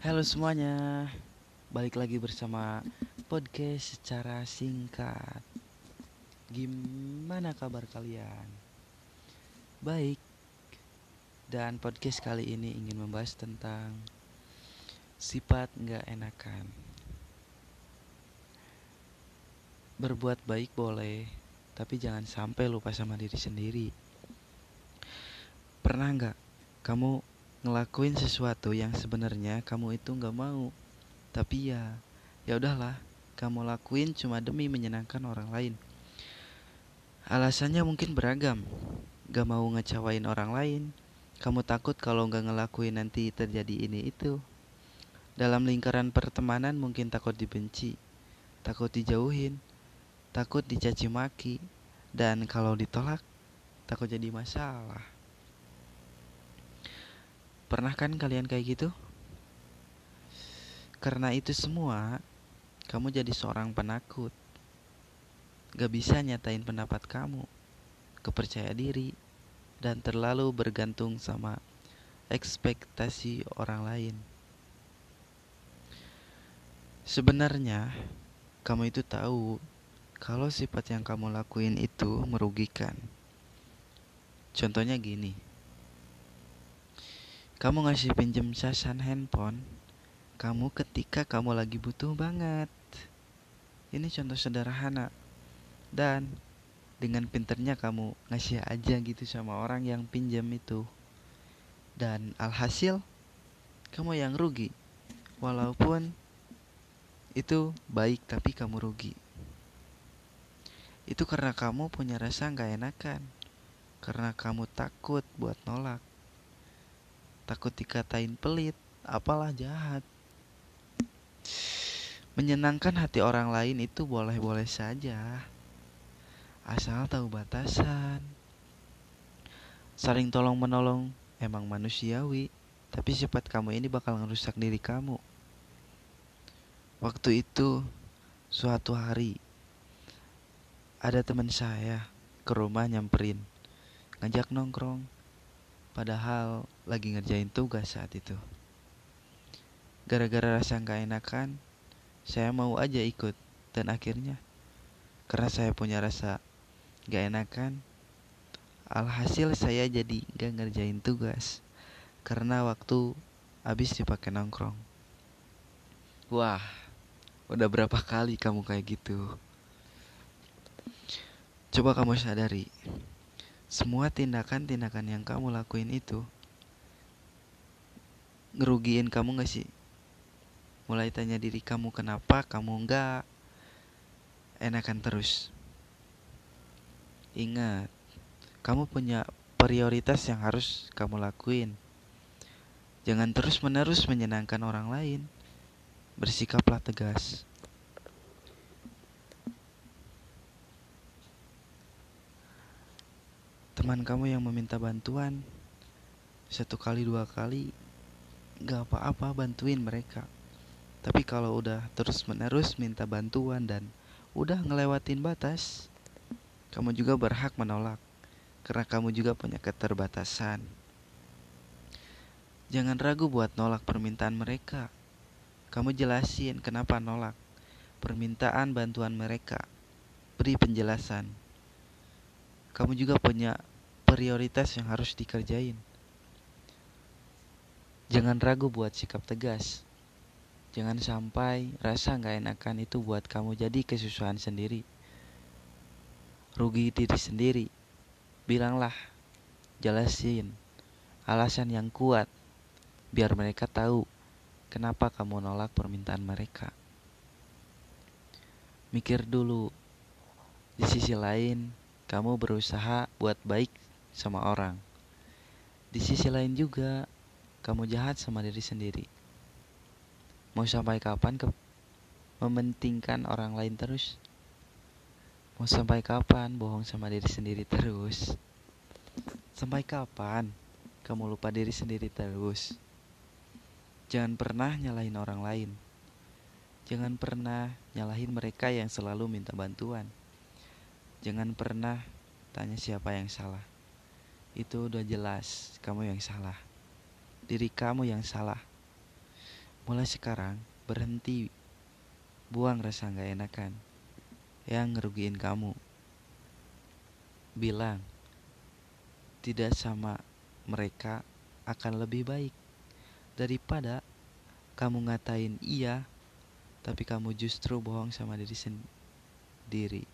Halo semuanya, balik lagi bersama podcast secara singkat. Gimana kabar kalian? Baik. Dan podcast kali ini ingin membahas tentang sifat nggak enakan. Berbuat baik boleh, tapi jangan sampai lupa sama diri sendiri. Pernah nggak kamu ngelakuin sesuatu yang sebenarnya kamu itu nggak mau. Tapi ya ya udahlah kamu lakuin cuma demi menyenangkan orang lain. Alasannya mungkin beragam. Gak mau ngecewain orang lain. Kamu takut kalau nggak ngelakuin nanti terjadi ini itu. Dalam lingkaran pertemanan mungkin takut dibenci takut dijauhin takut dicaci maki dan kalau ditolak takut jadi masalah Pernah kan kalian kayak gitu? Karena itu semua, kamu jadi seorang penakut. Gak bisa nyatain pendapat kamu, kepercaya diri, dan terlalu bergantung sama ekspektasi orang lain. Sebenarnya, kamu itu tahu kalau sifat yang kamu lakuin itu merugikan. Contohnya gini kamu ngasih pinjem sasan handphone kamu ketika kamu lagi butuh banget. Ini contoh sederhana. Dan dengan pinternya kamu ngasih aja gitu sama orang yang pinjam itu. Dan alhasil kamu yang rugi. Walaupun itu baik tapi kamu rugi. Itu karena kamu punya rasa gak enakan. Karena kamu takut buat nolak takut dikatain pelit, apalah jahat. Menyenangkan hati orang lain itu boleh-boleh saja. Asal tahu batasan. Saling tolong menolong emang manusiawi, tapi sifat kamu ini bakal ngerusak diri kamu. Waktu itu, suatu hari, ada teman saya ke rumah nyamperin, ngajak nongkrong. Padahal lagi ngerjain tugas saat itu. Gara-gara rasa gak enakan, saya mau aja ikut. Dan akhirnya, karena saya punya rasa gak enakan, alhasil saya jadi gak ngerjain tugas. Karena waktu habis dipakai nongkrong. Wah, udah berapa kali kamu kayak gitu? Coba kamu sadari, semua tindakan-tindakan yang kamu lakuin itu ngerugiin kamu gak sih? Mulai tanya diri kamu kenapa kamu nggak enakan terus. Ingat, kamu punya prioritas yang harus kamu lakuin. Jangan terus-menerus menyenangkan orang lain. Bersikaplah tegas. Teman kamu yang meminta bantuan satu kali dua kali gak apa-apa bantuin mereka. Tapi kalau udah terus-menerus minta bantuan dan udah ngelewatin batas, kamu juga berhak menolak karena kamu juga punya keterbatasan. Jangan ragu buat nolak permintaan mereka. Kamu jelasin kenapa nolak permintaan bantuan mereka. Beri penjelasan. Kamu juga punya prioritas yang harus dikerjain. Jangan ragu buat sikap tegas. Jangan sampai rasa gak enakan itu buat kamu jadi kesusahan sendiri. Rugi diri sendiri. Bilanglah, jelasin alasan yang kuat biar mereka tahu kenapa kamu nolak permintaan mereka. Mikir dulu, di sisi lain kamu berusaha buat baik sama orang. Di sisi lain juga kamu jahat sama diri sendiri. Mau sampai kapan ke mementingkan orang lain terus? Mau sampai kapan bohong sama diri sendiri terus? Sampai kapan kamu lupa diri sendiri terus? Jangan pernah nyalahin orang lain. Jangan pernah nyalahin mereka yang selalu minta bantuan. Jangan pernah tanya siapa yang salah. Itu udah jelas kamu yang salah diri kamu yang salah. Mulai sekarang, berhenti buang rasa gak enakan yang ngerugiin kamu. Bilang, tidak sama mereka akan lebih baik daripada kamu ngatain iya, tapi kamu justru bohong sama diri sendiri.